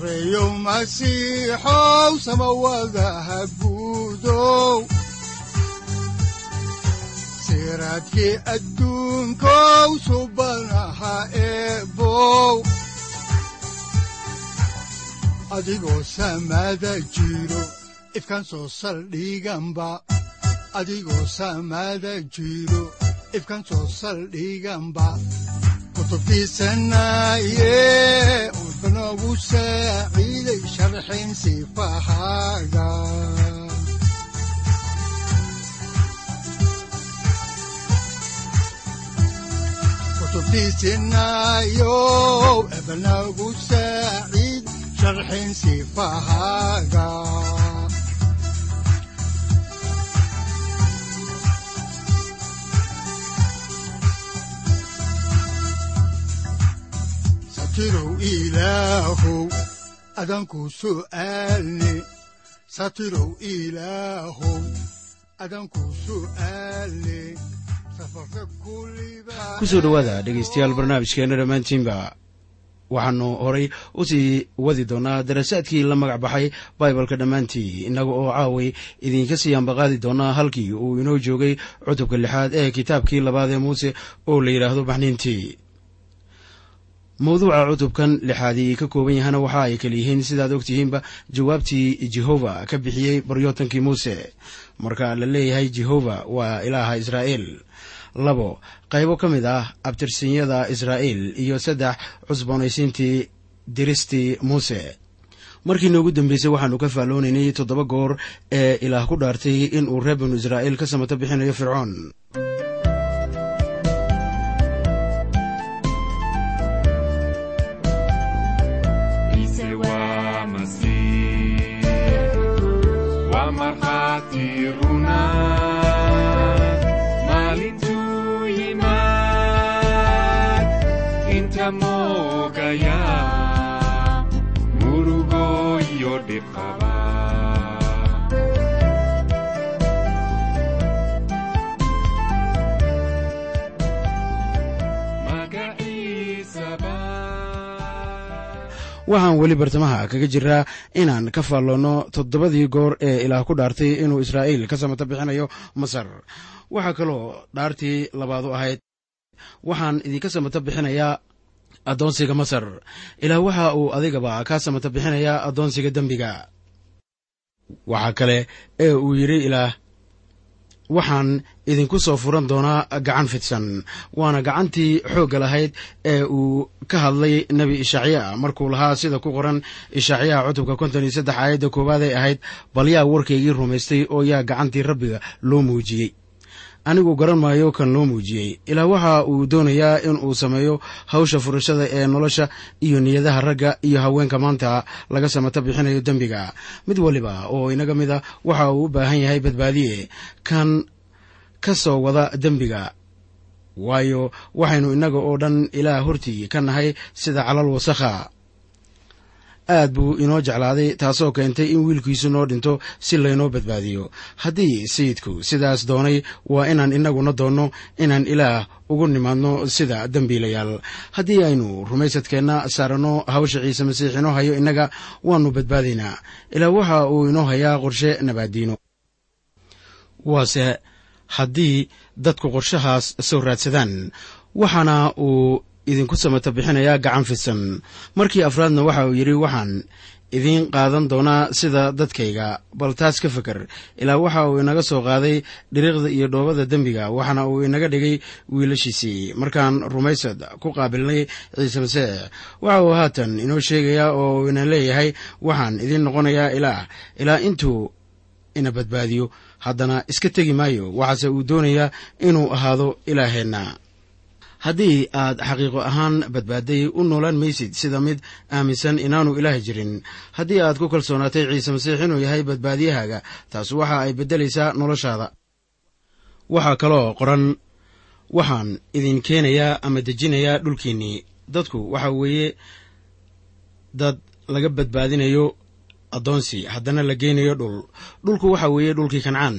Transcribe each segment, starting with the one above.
sareyow masiixow samawadaha guudow siraadkii adduunkow subanaha eebow adigoo samada jiro ifkaan soo saldhiganba adigoo samada jiro ifkaan soo saldhiganba kutubtiisanaye udanogu saaciiday sharxin sifahaaga kutubtiisinayow ebanagu saaciid sharxin sifahaaga satirow ilaahow adanku su'aalne satirow ilaahow ku soo dhowaada dhegaystayaal barnaamijkeenna dhammaantiinba. Waxaannu horay u sii wadi doonnaa darasaadkii la magac baxay baibalka dhammaantii. Innaga oo caaway idinka sii ambaqaadi doonnaa halkii uu inoo joogay cutubka lixaad ee kitaabkii labaad ee muuse oo la yidhaahdo baxniintii mawduuca cutubkan lixaadii ka kooban yahana waxa ay kala yihiin sidaad ogtihiinba jawaabtii jehova ka bixiyey baryootankii muuse. Marka la leeyahay jehova waa ilaaha israa'iil. Labo qaybo ka mid ah abtirsinyada israa'iil iyo saddex cusboonaysiintii diristii muuse. Markii noogu dambeysay waxaannu ka faalloonaynay toddoba goor ee ilaah ku dhaartay inuu reer banu israa'iil ka samato bixinayo fircoon waxaan weli bartamaha kaga jiraa inaan ka faalloonno toddobadii goor ee ilaah ku dhaartay inuu israa'iil ka samato bixinayo masar. Waxaa kaloo dhaartii labaadu ahayd. Waxaan idinka samato bixinayaa addoonsiga masar ilaah waxa uu adigaba kaa samato bixinayaa addoonsiga dembiga. Waxaa kale ee uu yidhi ilaah waxaan idinku soo furan doonaa gacan fidsan waana gacantii xoogga lahayd ee uu ka hadlay nebi ishaaciya markuu lahaa sida ku qoran ishaaciyaha cutubka konton iyo saddex aayadda koowaad ay ahayd bal yaa warkaygii rumaystay oo yaa gacantii rabbiga loo muujiyey anigu garan maayo kan loo muujiyey. Ilaa waxa uu doonayaa in uu sameeyo hawsha furashada ee nolosha iyo niyadaha ragga iyo haweenka maanta laga samato bixinayo dembiga. Mid waliba oo inaga mid a waxa uu u baahan yahay badbaadiye kan ka soo wada dembiga. Waayo waxaynu innaga oo dhan ilaah hortii ka nahay sida calal wasakha aad buu inoo jeclaaday taasoo keentay in wiilkiisu noo dhinto si laynoo badbaadiyo. Haddii sayidku sidaas doonay waa inaan innaguna doonno inaan ilaah ugu nimaadno sida dembiilayaal. Haddii aynu rumaysadkeenna saaranno hawsha ciise masiix inoo hayo innaga waannu badbaadaynaa ilaa waxa uu inoo hayaa qorshe nabaaddiino. Waase haddii dadku qorshahaas soo raadsadaan waxaana uu idinku samato bixinayaa gacan fidsan. Markii afraadna waxa uu yidhi waxaan idiin qaadan doonaa sida dadkayga. Bal taas ka feker ilaa waxa uu inaga soo qaaday dhiriiqda iyo dhoobada dembiga waxaana uu inaga dhigay wiilashiisii. Markaan rumaysad ku qaabilnay ciise masiix waxa uu haatan inoo sheegayaa oo uu ina leeyahay waxaan idiin noqonayaa ilaah ilaa intuu ina badbaadiyo. Haddana iska tegi maayo waxaase uu doonayaa inuu ahaado ilaaheenna haddii aad xaqiiqo ahaan badbaaday u noolaan maysid sida mid aaminsan inaanu ilaah jirin. Haddii aad ku kalsoonaatay ciise masiix inuu yahay badbaadiyahaaga taas waxa ay beddelaysaa noloshaada. Waxaa kaloo qoran waxaan idin keenayaa ama dejinayaa dhulkiinnii dadku waxa weeye dad laga badbaadinayo addoonsi haddana la geynayo dhul. Dhulku waxa weeye dhulkii kancaan.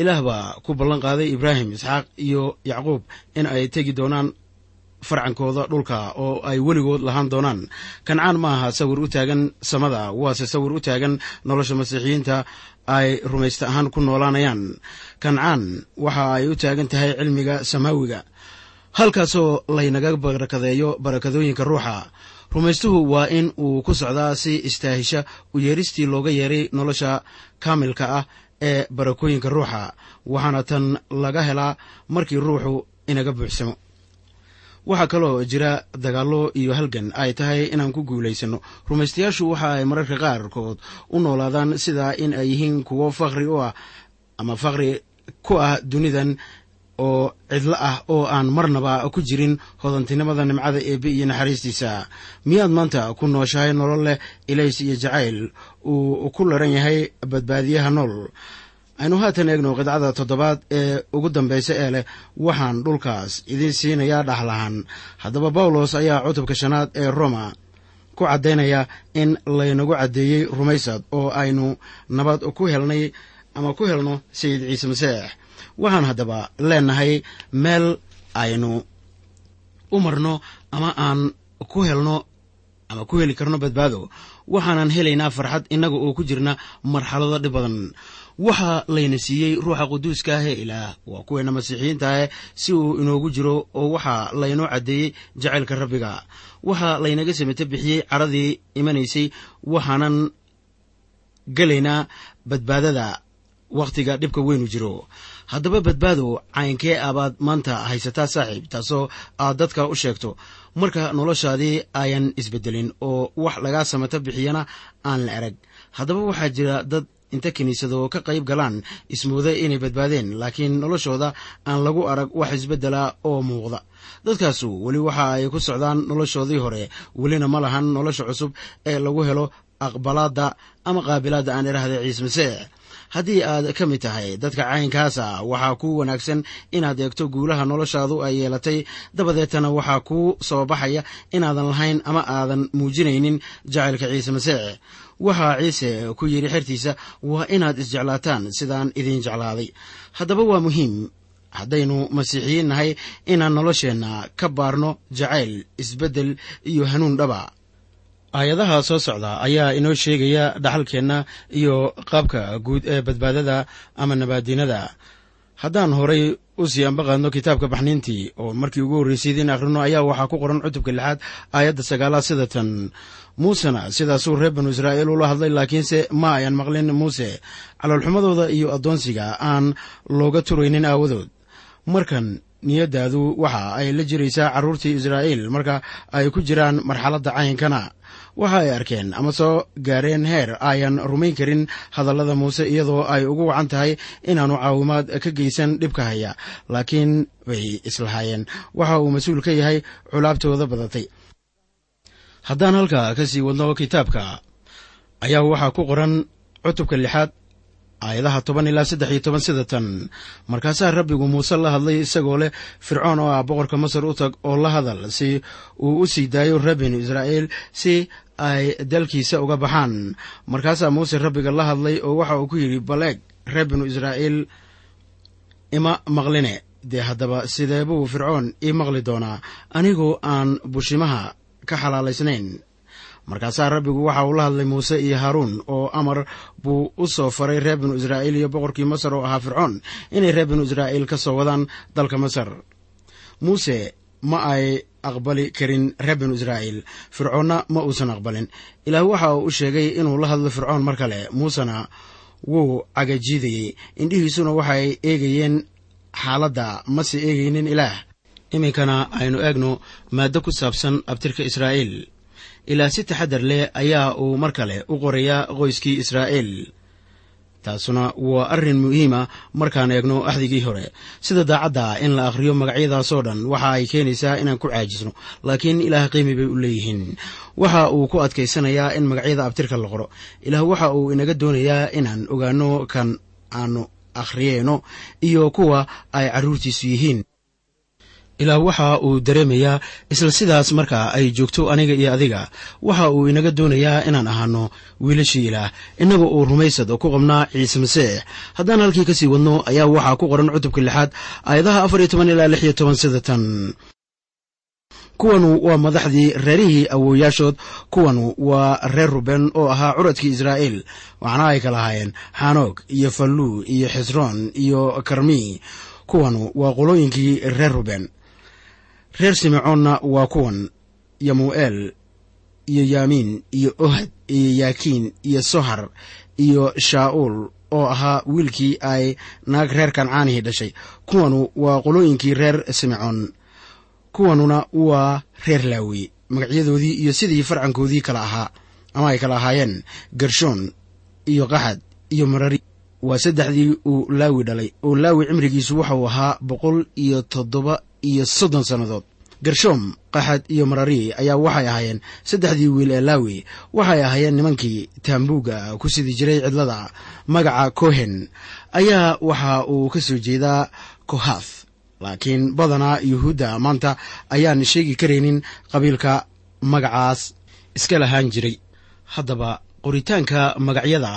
Ilaah baa ku ballan qaaday ibraahim isxaaq iyo yacquub in ay tegi doonaan farcankooda dhulka oo ay weligood lahaan doonaan. Kancaan ma aha sawir u taagan samada waase sawir u taagan nolosha masiixiyiinta ay rumaysta ahaan ku noolaanayaan. Kancaan waxa ay u taagan tahay cilmiga samaawiga. Halkaasoo laynaga barakadeeyo barakadooyinka ruuxa rumaystuhu waa in uu ku socdaa si istaahisha u yeeristii looga yeeray nolosha kaamilka ah ee barakooyinka ruuxa waxaana tan laga helaa markii ruuxu inaga buuxsamo. Waxaa kaloo jira dagaallo iyo halgan ay tahay inaan ku guulaysanno rumaystayaashu waxa ay mararka qaarkood u noolaadaan sida in ay yihiin kuwo fakri u ah ama fakri ku ah dunidan oo cidlo ah oo aan marnaba ku jirin hodantinimada nimcada eebbe iyo naxariistiisa. Miyaad maanta ku nooshahay nolol leh ilays iyo jacayl uu ku laran yahay badbaadiyaha nool. Aynu haatan eegno qidcada toddobaad ee ugu dambaysa ee leh waxaan dhulkaas idiin siinayaa dhaxlahan haddaba bawlos ayaa cutubka shanaad ee roma ku caddaynaya in laynagu caddeeyey rumaysad oo aynu nabad ku helnay ama ku helno sayid ciise masiix waxaan haddaba leenahay meel aynu u marno ama aan ku helno ama ku heli karno badbaado. Waxaanan helaynaa farxad innaga oo ku jirna marxalado dhib badan. Waxaa layna siiyey ruuxa quduuska ah ee ilaah. Waa kuweena masiixiyiinta ah si uu inoogu jiro oo waxaa laynoo caddeeyey jacaylka rabbiga. Waxaa laynaga samete bixiyey caradii imanaysay. Waxaanan gelaynaa badbaadada wakhtiga dhibka weynu jiro haddaba badbaado caynkee abaad maanta haysataa saaxiib taasoo aad dadka u sheegto. Marka noloshaadii ayan isbeddelin oo wax lagaa samato bixiyana aan la arag. Haddaba waxaa jira dad inta kiniisado ka qayb galaan ismooda inay badbaadeen laakiin noloshooda aan lagu arag wax isbeddela oo muuqda. Dadkaasu weli waxa ay ku socdaan noloshoodii hore welina ma lahan nolosha cusub ee lagu helo aqbalaadda ama qaabilaadda aan idhaahda ciise masiix haddii aad ka mid tahay dadka caynkaasa waxaa kuu wanaagsan inaad eegto guulaha noloshaadu ay yeelatay. Dabadeetana waxaa kuu soo baxaya inaadan lahayn ama aadan muujinaynin jacaylka ciise masiix waxaa ciise ku yidhi xertiisa waa inaad isjeclaataan sidaan idiin jeclaaday. Haddaba waa muhiim. Haddaynu masiixiyiin nahay inaan nolosheenna ka baarno jacayl isbeddel iyo hanuun dhaba aayadaha soo socda ayaa inoo sheegaya dhaxalkeenna iyo qaabka guud ee badbaadada ama nabaadiinada haddaan horay u sii ambaqaadno kitaabka baxniintii oo markii ugu horreysay idiin akhrino ayaa waxaa ku qoran cutubka lixaad aayadda sagaalaad sida tan. Muusena sidaasuu reer banu israa'iil ula hadlay laakiinse ma ayan maqlin muuse. Caloolxumadooda iyo addoonsiga aan looga turaynin aawadood. Markan niyaddaadu waxa ay la jiraysaa carruurtii israa'iil marka ay ku jiraan marxaladda cayinkana waxa ay arkeen ama soo gaareen heer ayan rumayn karin hadallada muuse iyadoo ay ugu wacan tahay inaanu caawimaad ka geysan dhibka haya laakiin bay islahaayeen. Waxa uu mas'uul ka yahay culaabtooda badatay. Haddaan halka ka sii wadno kitaabka ayaa waxaa ku qoran cutubka lixaad aayadaha toban ilaa saddex iyo toban sida tan markaasaa rabbigu muuse la hadlay isagoo leh fircoon oo ah boqorka masar u tag oo la hadal si uu u sii daayo reer binu israa'iil si ay dalkiisa uga baxaan. Markaasaa muuse rabbiga la hadlay oo waxa uu ku yidhi baleeg reer binu israa'iil ima maqline. Dee haddaba sidee buu fircoon ii maqli doonaa? Anigoo aan bushimaha ka xalaalaysnayn markaasaa rabbigu waxa uu la hadlay muuse iyo haaruun oo amar buu u soo faray reer binu israa'iil iyo boqorkii masar oo ahaa fircoon inay reer binu israa'iil ka soo wadaan dalka masar. Muuse ma ay aqbali karin reer binu israa'iil. Fircoonna ma uusan aqbalin. Ilaah waxa uu u sheegay inuu la hadlo fircoon mar kale. Muusena wuu cagajiidayey indhihiisuna waxay eegayeen xaaladda. Mase eegaynin ilaah. Iminkana aynu eegno maaddo ku saabsan abtirka israa'iil ilaa si taxadar leh ayaa uu mar kale u qorayaa qoyskii israa'iil. Taasuna waa arrin muhiima markaan eegno axdigii hore. Sida daacadda in la akhriyo magacyadaasoo dhan waxa ay keenaysaa inaan ku caajisno laakiin ilaah qiimi bay u leeyihiin. Waxa uu ku adkaysanayaa in magacyada abtirka la qoro. Ilaah waxa uu inaga doonayaa inaan ogaano kan aanu akhriyeyno iyo kuwa ay carruurtiisu yihiin ilaah waxa uu dareemayaa isla sidaas marka ay joogto aniga iyo adiga waxa uu inaga doonayaa inaan ahaano wiilashii ilaah. Innaga uu rumaysad ku qabnaa ciise masiix. Haddaan halkii ka sii wadno ayaa waxaa ku qoran cutubka lixaad aayadaha afar iyo toban ilaa lix iyo toban sida kuwanu waa madaxdii reerihii awooyaashood kuwanu waa reer ruben oo ahaa curadkii israa'iil. Waxaana ay kala ahaayeen xanoog iyo falluu iyo xisroon iyo karmi. Kuwanu waa qolooyinkii reer ruben reer simecoonna waa kuwan yamu'eel iyo yaamiin iyo ohad iyo yaakiin iyo sohar iyo shaa'uul oo ahaa wiilkii ay naag reer kancaanihii dhashay. Kuwanu waa qolooyinkii reer simecoon kuwanuna waa reer laawi. Magacyadoodii iyo sidii farcankoodii kala ahaa ama ay kala ahaayeen gershoon iyo qaxad iyo marari. Waa saddexdii uu laawi dhalay. Oo laawi cimrigiisu waxauu ahaa boqol iyo toddoba iyo soddon sannadood. Gershoom qaxad iyo marari ayaa waxay ahaayeen saddexdii wiil ee laawi waxay ahaayeen nimankii taambuuga ku sidi jiray cidlada magaca kohen ayaa waxa uu ka soo jeedaa kohath. Laakiin badanaa yuhuudda maanta ayaan sheegi karaynin qabiilka magacaas iska lahaan jiray. Haddaba qoritaanka magacyada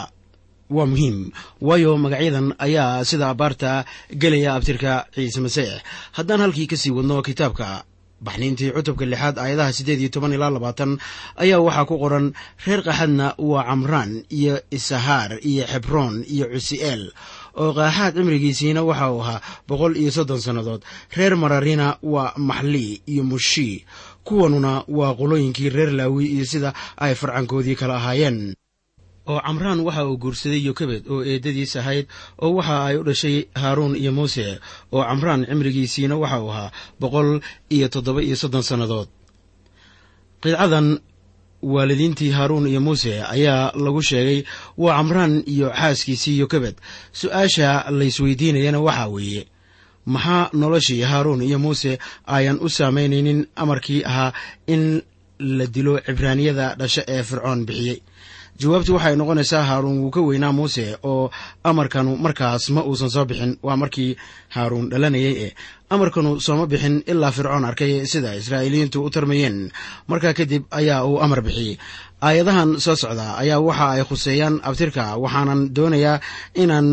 waa muhiim. Waayo magacyadan ayaa sida abaarta gelaya abtirka ciise masiix haddaan halkii ka sii wadno kitaabka baxniintii cutubka lixaad aayadaha siddeed iyo toban ilaa labaatan ayaa waxaa ku qoran reer qaxadna waa camraan iyo isahaar iyo xebroon iyo cusi'eel oo qaaxaad cimrigiisiina waxa uu ahaa boqol iyo soddon sannadood. Reer mararina waa maxlii iyo mushii. Kuwanuna waa qolooyinkii reer laawi iyo sida ay farcankoodii kala ahaayeen oo camraan waxa uu guursaday yokebed oo eeddadiis ahayd oo waxa ay u dhashay haaruun iyo muuse oo camraan cimrigiisiina waxa uu ahaa boqol iyo toddoba iyo soddon sannadood. Qidcadan waalidiintii haaruun iyo muuse ayaa lagu sheegay waa camraan iyo xaaskiisii yokebed. Su'aasha laysweydiinayana waxaa weeye maxaa noloshii haaruun iyo muuse ayan u saamaynaynin amarkii ahaa in la dilo cibraaniyada dhasho ee fircoon bixiyey jawaabtu waxay noqonaysaa haaruun wuu ka weynaa muuse oo amarkanu markaas ma uusan soo bixin. Waa markii haaruun dhalanayay e amarkanu sooma bixin ilaa fircoon arkay sida israa'iiliyiintu u tarmayeen. Markaa kadib ayaa uu amar bixiyey. Aayadahan soo socda ayaa waxa ay khuseeyaan abtirka waxaanan doonayaa inaan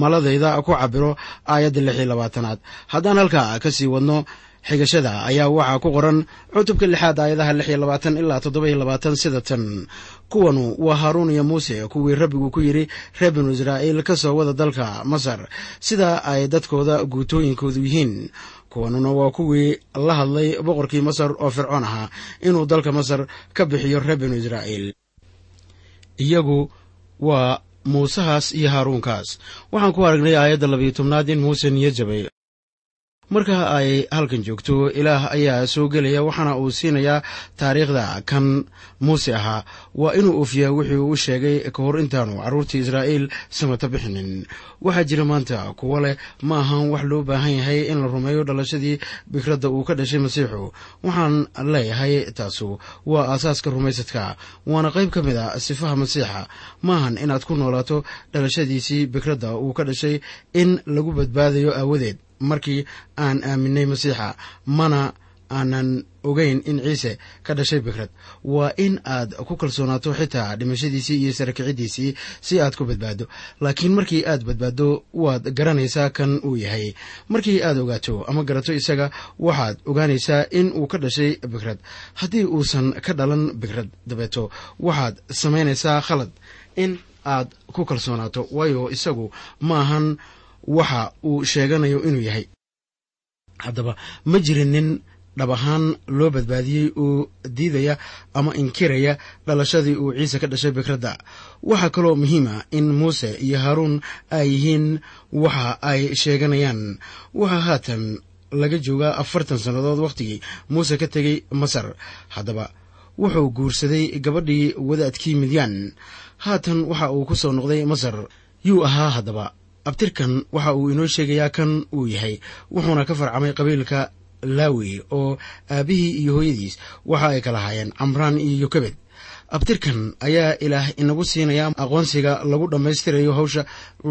maladayda ku cabiro aayadda lix iyo labaatanaad. Haddaan halkaa ka sii wadno xigashada ayaa waxaa ku qoran cutubka lixaad aayadaha lix iyo labaatan ilaa toddoba iyo labaatan sida tan. Kuwanu waa haaruun iyo muuse kuwii rabbigu ku yidhi reer binu israa'iil ka soo wada dalka masar sida ay dadkooda guutooyinkoodu yihiin. Kuwanuna waa kuwii la hadlay boqorkii masar oo fircoon ahaa inuu dalka masar ka bixiyo reer binu israa'iil. Iyagu waa muusehaas iyo haaruunkaas waxaan ku aragnay aayadda labiyo tobnaad in muuse niyo jabay marka ay halkan joogto ilaah ayaa soo gelaya waxaana uu siinayaa taariikhda kan muuse ahaa. Waa inuu oofiyaa wixii uu sheegay ka hor intaanu carruurtii israa'iil samata bixinin. Waxaa jira maanta kuwo leh ma ahan wax loo baahan yahay in la rumeeyo dhalashadii bikradda uu ka dhashay masiixu. Waxaan leeyahay taasu waa aasaaska rumaysadka. Waana qayb ka mid a sifaha masiixa. Maahan inaad ku noolaato dhalashadiisii bikradda uu ka dhashay in lagu badbaadayo aawadeed markii aan aaminay masiixa mana aanan ogeyn in ciise ka dhashay bikrad waa in aad ku kalsoonaato xitaa dhimashadiisii iyo sarakicidiisii si aad ku badbaado. Laakiin markii aad badbaado waad garanaysaa kan uu yahay. Markii aad ogaato ama garato isaga waxaad ogaanaysaa in uu ka dhashay bikrad haddii uusan ka dhalan bikrad dabeeto waxaad samaynaysaa khalad in aad ku kalsoonaato waayo isagu ma ahan waxa uu sheeganayo inuu yahay. Haddaba ma jirin nin dhab ahaan loo badbaadiyey oo diidaya ama inkiraya dhalashadii uu ciise ka dhashay bikradda. Waxaa kaloo muhiima in muuse iyo haaruun ay yihiin waxa ay sheeganayaan. Waxaa haatan laga joogaa afartan sannadood wakhtigii muuse ka tegey masar. Haddaba wuxuu guursaday gabadhii wadaadkii midyaan. Haatan waxa uu ku soo noqday masar. Yuu ahaa haddaba abtirkan waxa uu inoo sheegayaa kan uu yahay. Wuxuuna ka farcamay qabiilka laawi oo aabbihii iyo hooyadiis waxa ay kala haayeen camraan iyo yokebed abtirkan ayaa ilaah inagu siinaya aqoonsiga lagu dhammaystirayo hawsha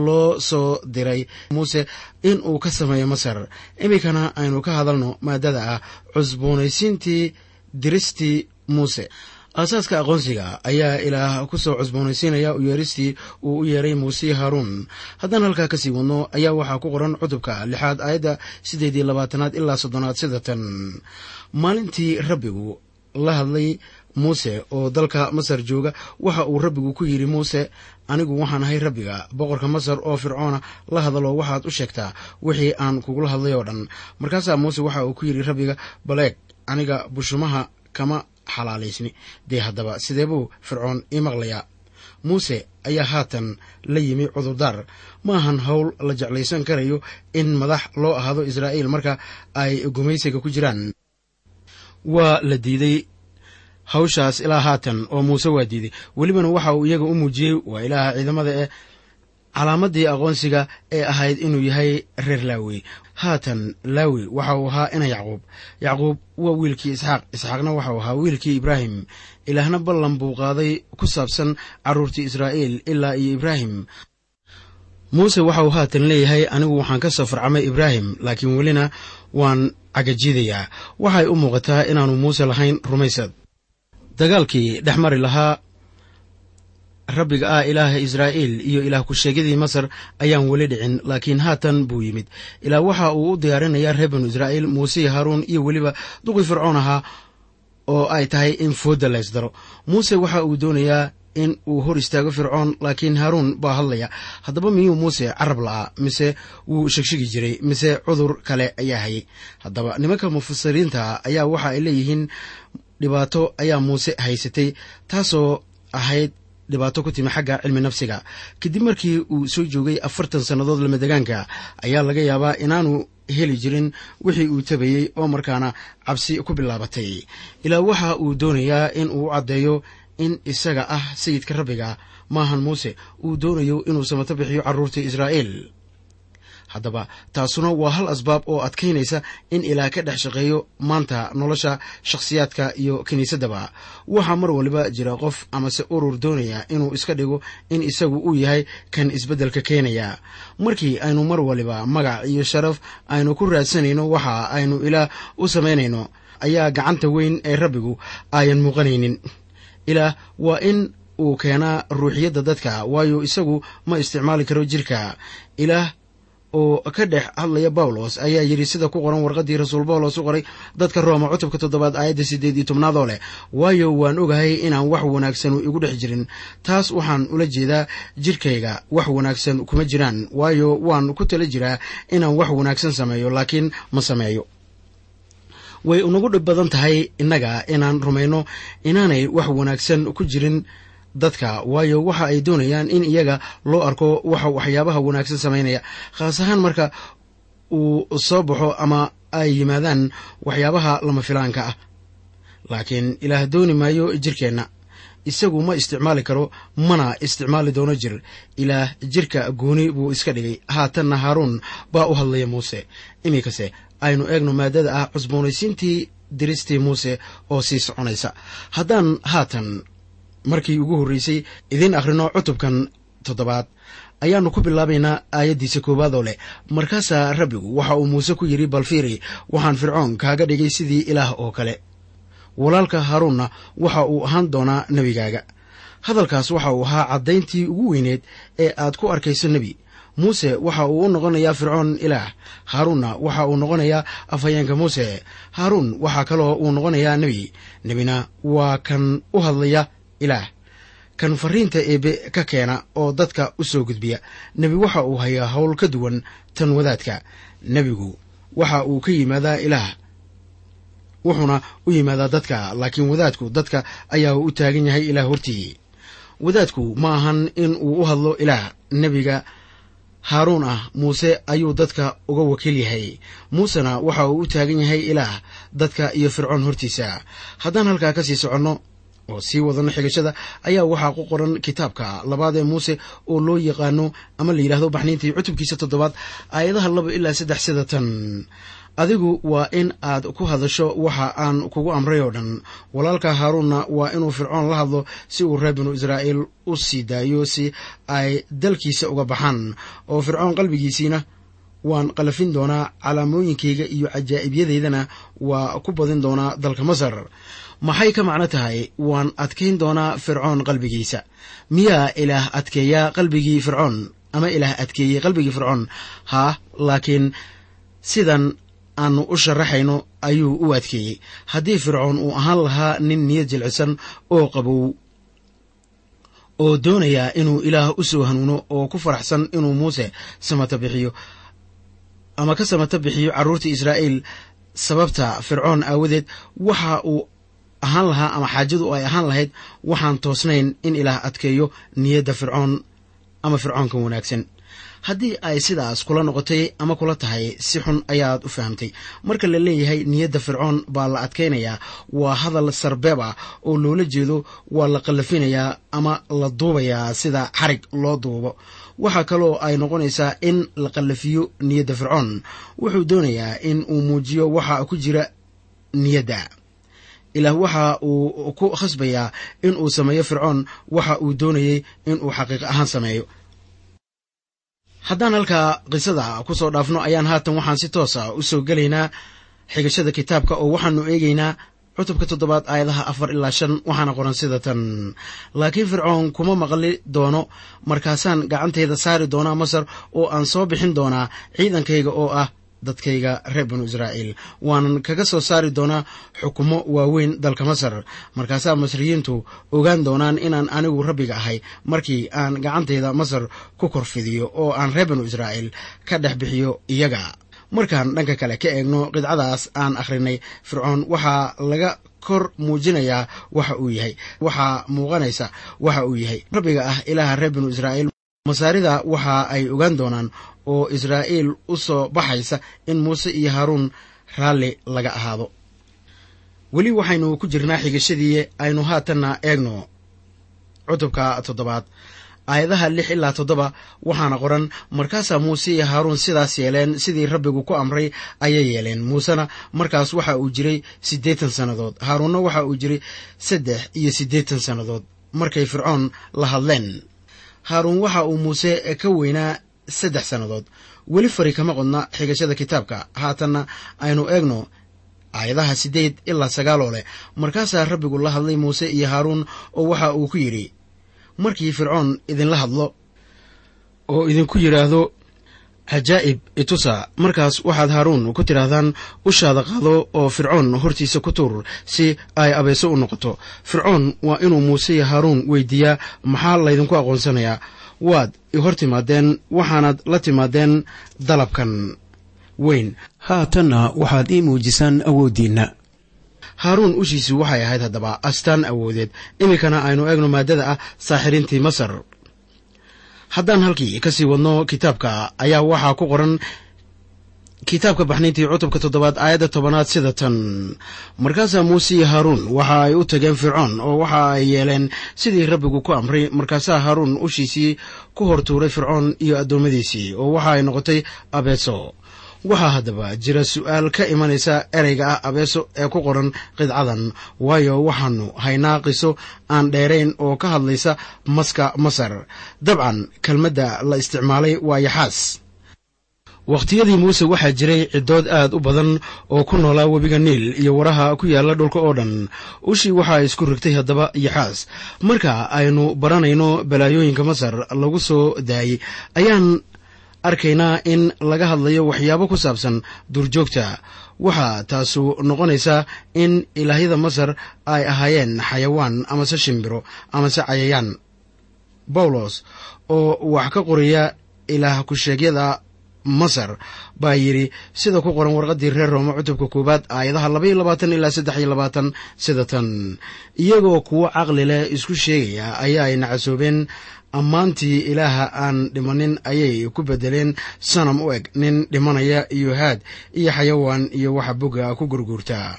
loo soo diray muuse in uu ka sameeyo masar. Iminkana aynu ka hadalno maadada ah cusboonaysiintii diristii muuse aasaaska aqoonsiga ayaa ilaah ku soo cusboonaysiinaya u yeeristii uu u yeeray muuse haaruun haddaan halkaa ka sii wadno ayaa waxaa ku qoran cutubka lixaad aayadda siddeed labaatanaad ilaa soddonaad sida tan maalintii rabbigu la hadlay muuse oo dalka masar jooga waxa uu rabbigu ku yidhi muuse anigu waxaan ahay rabbiga boqorka masar oo fircoona la hadalo waxaad u sheegtaa wixii aan kugula hadlay oo dhan. Markaasaa muuse waxa uu ku yidhi rabbiga baleeg aniga bushumaha kama xalaalaysni. Dee haddaba sidee buu fircoon ii maqlayaa? Muuse ayaa haatan la yimi cudurdaar. Ma ahan howl la jeclaysan karayo in madax loo ahaado israa'iil marka ay gumaysiga ku jiraan. Waa la diiday. Hawshaas ilaa haatan oo muuse waa diiday. Welibana waxa uu iyaga u muujiyey waa ilaaha ciidamada ee calaamadii aqoonsiga ee ahayd inuu yahay reer laawi haatan laawi waxa uu ahaa ina yacquub. Yacquub waa wiilkii isxaaq. Isxaaqna waxauu ahaa wiilkii ibraahim. Ilaahna ballan buu qaaday ku saabsan carruurtii israa'iil ilaa iyo ibraahim. Muuse waxa uu haatan leeyahay anigu waxaan ka soo farcamay ibraahim laakiin welina waan cagajiidayaa waxay u muuqataa inaanu muuse lahayn rumaysad. Dagaalkii dhex lahaa rabbiga ah ilaaha israa'iil iyo ilaah ku-sheegyadii masar ayaan weli dhicin laakiin haatan buu yimid. Ilaah waxa uu u diyaarinayaa reer banu israa'iil muuse haaruun iyo weliba duqii fircoon ahaa oo ay tahay in foodda laysdaro muuse waxa uu doonayaa in uu hor istaago fircoon laakiin haaruun baa hadlaya haddaba miyuu muuse carab la'aa? Mise wuu shegshegi jiray? Mise cudur kale ayaa hayay? Haddaba nimanka mufasiriinta ayaa waxa ay leeyihiin dhibaato ayaa muuse haysatay taasoo ahayd dhibaato ku timi xagga cilmi nafsiga. Kadib markii uu soo joogay afartan sannadood lamadegaanka ayaa laga yaabaa inaanu heli jirin wixii uu tabayey oo markaana cabsi ku bilaabatay. Ilaa waxa uu doonayaa in uu caddeeyo in isaga ah sayidka rabbiga maahan muuse uu doonayo inuu samato bixiyo carruurtii israa'iil haddaba. Taasuna waa hal asbaab oo adkaynaysa in ilaah ka dhex shaqeeyo maanta nolosha shakhsiyaadka iyo kiniisaddaba waxaa mar waliba jira qof amase urur doonaya inuu iska dhigo in isagu uu yahay kan isbeddelka keenaya. Markii aynu mar waliba magac iyo sharaf aynu ku raadsanayno waxa aynu ilaah u samaynayno ayaa gacanta weyn ee rabbigu ayan muuqanaynin. Ilaah waa in uu keenaa ruuxiyadda dadka waayo isagu ma isticmaali karo jirka. Ilaah oo ka dhex hadlaya bawlos ayaa yidhi sida ku qoran warqaddii rasuul bawlos u qoray dadka rooma cutubka toddobaad aayadda siddeed iyo tobnaadoo leh waayo waan ogahay inaan wax wanaagsanu igu dhex jirin. Taas waxaan ula jeedaa jirkayga wax wanaagsan kuma jiraan waayo waan ku tala jiraa inaan wax wanaagsan sameeyo laakiin ma sameeyo. Way unagu dhib badan tahay innaga inaan rumayno inaanay wax wanaagsan ku jirin dadka. Waayo waxa ay doonayaan in iyaga loo arko waxa waxyaabaha wanaagsan samaynaya. Khaas ahaan marka uu soo baxo ama ay yimaadaan waxyaabaha lama filaanka ah. Laakiin ilaah dooni maayo jirkeenna. Isagu ma isticmaali karo mana isticmaali doono jir. Ilaah jirka gooni buu iska dhigay. Haatanna haaruun baa u hadlaya muuse. Iminkase aynu eegno maadada ah cusboonaysiintii diristii muuse oo sii soconaysa. Haddaan haatan markii ugu horreysay idiin akhrino cutubkan toddobaad. Ayaannu ku bilaabaynaa aayaddiisa koowaad oo leh markaasaa rabbigu waxa uu muuse ku yidhi balfiiri waxaan fircoon kaaga dhigay sidii ilaah oo kale walaalka haaruunna waxa uu ahaan doonaa nebigaaga. Hadalkaas waxa uu ahaa caddayntii ugu weyneed ee aad ku arkayso nebi. Muuse waxa uu u noqonayaa fircoon ilaah. Haaruunna waxa uu noqonayaa afhayeenka muuse. Haaruun waxaa kaloo uu noqonayaa nebi. Nebina waa kan u hadlaya ilaah. Kan fariinta eebe ka keena oo dadka u soo gudbiya nebi waxa uu hayaa howl ka duwan tan wadaadka. Nebigu waxa uu ka yimaadaa ilaah wuxuuna u yimaadaa dadka laakiin wadaadku dadka ayaa u taagan yahay ilaah hortii. Wadaadku ma ahan in uu u hadlo ilaah. Nebiga haaruun ah muuse ayuu dadka uga wakiil yahay. Muusena waxa uu u taagan yahay ilaah dadka iyo fircoon hortiisa. Haddaan halkaa ka sii soconno oo sii wadano xigashada ayaa waxaa ku qoran kitaabka labaad ee muuse oo loo yaqaano ama la yidhahdo baxniintii cutubkiisa toddobaad aayadaha laba ilaa saddex sida tan adigu waa in aad ku hadasho waxa aan kugu amray oo dhan. Walaalka haaruunna waa inuu fircoon la hadlo si uu reer binu israa'iil u sii daayo si ay dalkiisa uga baxaan oo fircoon qalbigiisiina waan qalafin doonaa calaamooyinkayga iyo cajaa'ibyadeydana waa ku badin doonaa dalka masar maxay ka macno tahay? Waan adkayn doonaa fircoon qalbigiisa. Miyaa ilaah adkeeyaa qalbigii fircoon ama ilaah adkeeyey qalbigii fircoon. Haa laakiin sidan aanu u sharaxayno ayuu u adkeeyey. Haddii fircoon uu ahaan lahaa nin niyad jilcisan oo qabow oo doonayaa inuu ilaah u soo hanuuno oo ku faraxsan inuu muuse samata bixiyo ama ka samata bixiyo carruurtii israa'iil sababta fircoon aawadeed waxa uu ahaan lahaa ama xaajadu ay ahaan lahayd waxaan toosnayn in ilaah adkeeyo niyadda fircoon ama fircoonka wanaagsan. Haddii ay sidaas kula noqotay ama kula tahay si xun ayaad u fahamtay. Marka la leeyahay niyadda fircoon baa la adkaynayaa waa hadal sarbeeb ah oo loola jeedo waa la qallafinayaa ama la duubayaa sida xarig loo duubo. Waxaa kaloo ay noqonaysaa in la qallafiyo niyadda fircoon. Wuxuu doonayaa in uu muujiyo waxa ku jira niyadda ilaah waxa uu ku khasbayaa in uu sameeyo fircoon waxa uu doonayey in uu xaqiiq ahaan sameeyo. Haddaan halkaa qisada ku soo dhaafno ayaan haatan waxaan si toosa u soo gelaynaa xigashada kitaabka oo waxaanu eegaynaa cutubka toddobaad aayadaha afar ilaa shan waxaana qoran sida tan. Laakiin fircoon kuma maqli doono markaasaan gacantayda saari doonaa masar oo aan soo bixin doonaa ciidankayga oo ah dadkayga reer binu israa'iil. Waanan kaga soo saari doonaa xukumo waaweyn dalka masar markaasaa masriyiintu ogaan doonaan inaan anigu rabbiga ahay. Markii aan gacantayda masar ku korfidiyo oo aan reer binu israa'iil ka dhex bixiyo iyaga. Markaan dhanka kale ka eegno qidcadaas aan akhrinay fircoon waxaa laga kor muujinayaa waxa uu yahay waxaa muuqanaysa waxa uu yahay. Rabbiga ah ilaaha reer binu israa'iil masaarida waxa ay ogaan doonaan oo israa'iil u soo baxaysa in muuse iyo haaruun raalli laga ahaado. Weli waxaynu ku jirnaa xigashadii aynu haatanna eegno. Cutubka toddobaad aayadaha lix ilaa toddoba waxaana qoran markaasaa muuse iyo haaruun sidaas yeeleen sidii rabbigu ku amray ayay yeeleen. Muusena markaas waxa uu jiray siddeetan sannadood. Haaruunna waxa uu jiray saddex iyo siddeetan sannadood. Markay fircoon la hadleen haaruun waxa uu muuse ka weynaa saddex sannadood. Weli fari kama qodna xigashada kitaabka. Haatanna aynu eegno aayadaha siddeed ilaa sagaaloo leh. Markaasaa rabbigu la hadlay muuse iyo haaruun oo waxa uu ku yidhi markii fircoon idinla hadlo. Oo idinku yidhaahdo cajaa'ib itusa markaas waxaad haaruun ku tidhaahdaan ushaada qaado oo fircoon hortiisa ku tuur si ay abeeso u noqoto. Fircoon waa inuu muuse iyo haaruun weydiiyaa maxaa laydinku aqoonsanayaa? Waad i hor timaadeen waxaanad la timaadeen dalabkan. Weyn. Haatanna waxaad ii muujisaan awooddiinna. Haaruun ushiisu waxay ahayd haddaba astaan awoodeed. Iminkana aynu eegno maaddada ah saaxiriintii masar haddaan halkii ka sii wadno kitaabka ayaa waxaa ku qoran kitaabka baxnayntii cutubka toddobaad aayadda tobanaad sida tan. Markaasaa muuse iyo haaruun waxa ay u tageen fircoon oo waxa ay yeeleen sidii rabbigu ku amray markaasaa haaruun ushiisii ku hor tuuray fircoon iyo addoommadiisii oo waxa ay noqotay abeeso waxaa haddaba jira su'aal ka imanaysa ereyga ah abeeso ee ku qoran qidcadan. Waayo waxaanu haynaa qiso aan dheerayn oo ka hadlaysa maska masar. Dabcan kelmadda la isticmaalay waa yaxaas. Wakhtiyadii muuse waxaa jiray ciddood aad u badan oo ku noolaa webiga niil iyo waraha ku yaalla dhulka oo dhan. Ushii waxaa isku rigtay haddaba yaxaas. Marka aynu baranayno balaayooyinka masar lagu soo daayey ayaan arkaynaa in laga hadlayo waxyaabo ku saabsan duurjoogta. Waxaa taasu noqonaysaa in ilaahyada masar ay ahaayeen xayawaan amase shimbiro amase cayayaan. Bawlos oo wax ka qoraya ilaah ku-sheegyada masar baa yidhi sida ku qoran warqaddii reer rooma cutubka koowaad aayadaha labaiyo labaatan ilaa saddex iyo labaatan sida iyagoo kuwo caqli leh isku sheegaya ayaa ay nacasoobeen ammaantii ilaaha aan dhimanin ayay ku beddeleen sanam u eg nin dhimanaya iyo haad iyo xayawaan iyo waxa boga ku gurguurtaa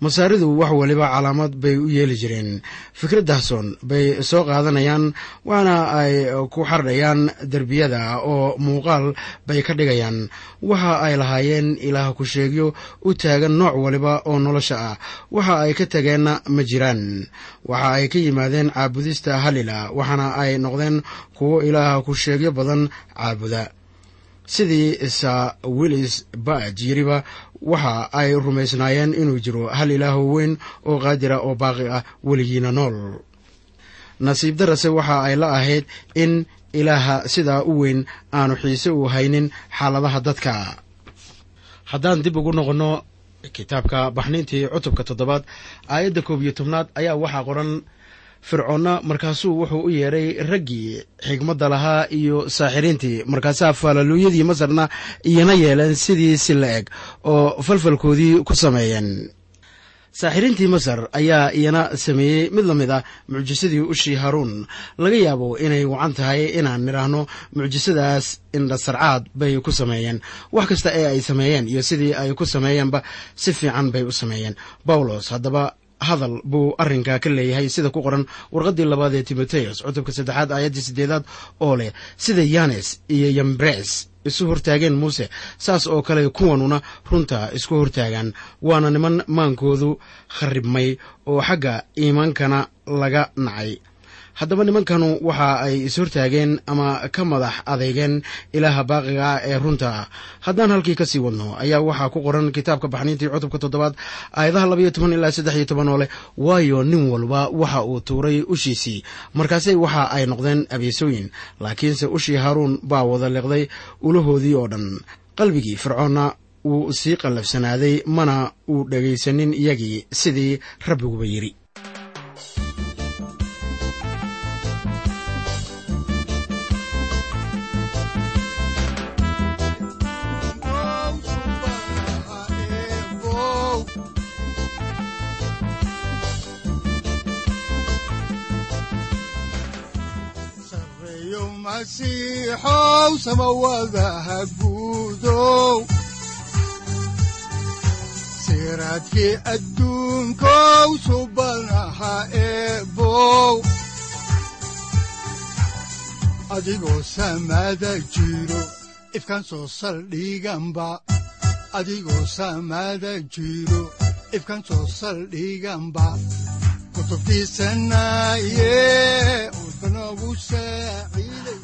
masaaridu wax waliba calaamad bay u yeeli jireen. Fikraddahason bay soo qaadanayaan waxaana ay ku xardhayaan derbiyada oo muuqaal bay ka dhigayaan. Waxa ay lahaayeen ilaah ku sheegyo u taagan nooc waliba oo nolosha ah. Waxa ay ka tageenna ma jiraan. Waxa ay ka yimaadeen caabudista halila waxaana ay noqdeen kuwo ilaah ku sheegyo badan caabuda. Sidii sa willis baj yiriba waxa ay rumaysnaayeen inuu jiro hal ilaaho weyn oo qaadira oo baaqi ah weligiina nool. Nasiib darase waxa ay la ahayd in ilaaha sidaa u weyn aanu xiise u haynin xaaladaha dadka. Haddaan dib ugu noqonno kitaabka baxniintii cutubka toddobaad aayadda koob iyo tobnaad ayaa waxaa qoran fircoonna markaasuu wuxuu u yeedhay raggii xigmadda lahaa iyo saaxiriintii markaasaa faalaluuyadii masarna iyana yeeleen sidii si la eg oo falfalkoodii ku sameeyeen. Saaxiriintii masar ayaa iyana sameeyey. Mid la mid ah mucjisadii ushii haruun laga yaabo inay wacan tahay inaan nidhaahno mucjisadaas indhasarcaad bay ku sameeyeen. Wax kasta ee ay sameeyeen iyo sidii ay ku sameeyeenba si fiican bay u sameeyeen. Bawlos haddaba hadal buu arrinka ka leeyahay sida ku qoran warqaddii labaad ee timoteos cutubka saddexaad aayaddii siddeedaad oo leh sida yanes iyo yambres isu hortaageen muuse saas oo kale kuwanuna runta isku hortaagaan. Waana niman maankoodu kharribmay oo xagga iimaankana laga nacay haddaba nimankanu waxa ay ishortaageen ama ka madax adeegeen ilaaha baaqiga ee runta. Haddaan halkii ka sii wadno ayaa waxaa ku qoran kitaabka baxniintii cutubka toddobaad aayadaha labaiyo toban ilaa saddex iyo toban oo leh waayo nin walba waxa uu tuuray ushiisii. Markaase waxa ay noqdeen abeesooyin laakiinse ushii haaruun baa wada liqday ulahoodii oo dhan. Qalbigii fircoonna wuu sii qallafsanaaday mana uu dhegaysanin iyagii sidii rabbiguba yidhi masiixow samawadaha guudow siraadkii adduunkow subanaha eebow adigoo samada jiro ifkan soo saldhiganba adigoo samada jiro ifkan soo saldhiganba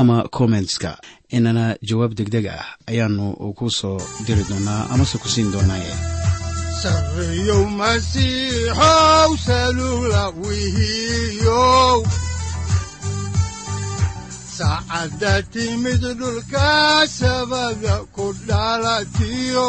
ama kommentska inana jawaab degdeg ah ayaanu ku soo diri doonaa amase ku siin doonaaye saacadda timid dhulka sabada ku dhalatiyo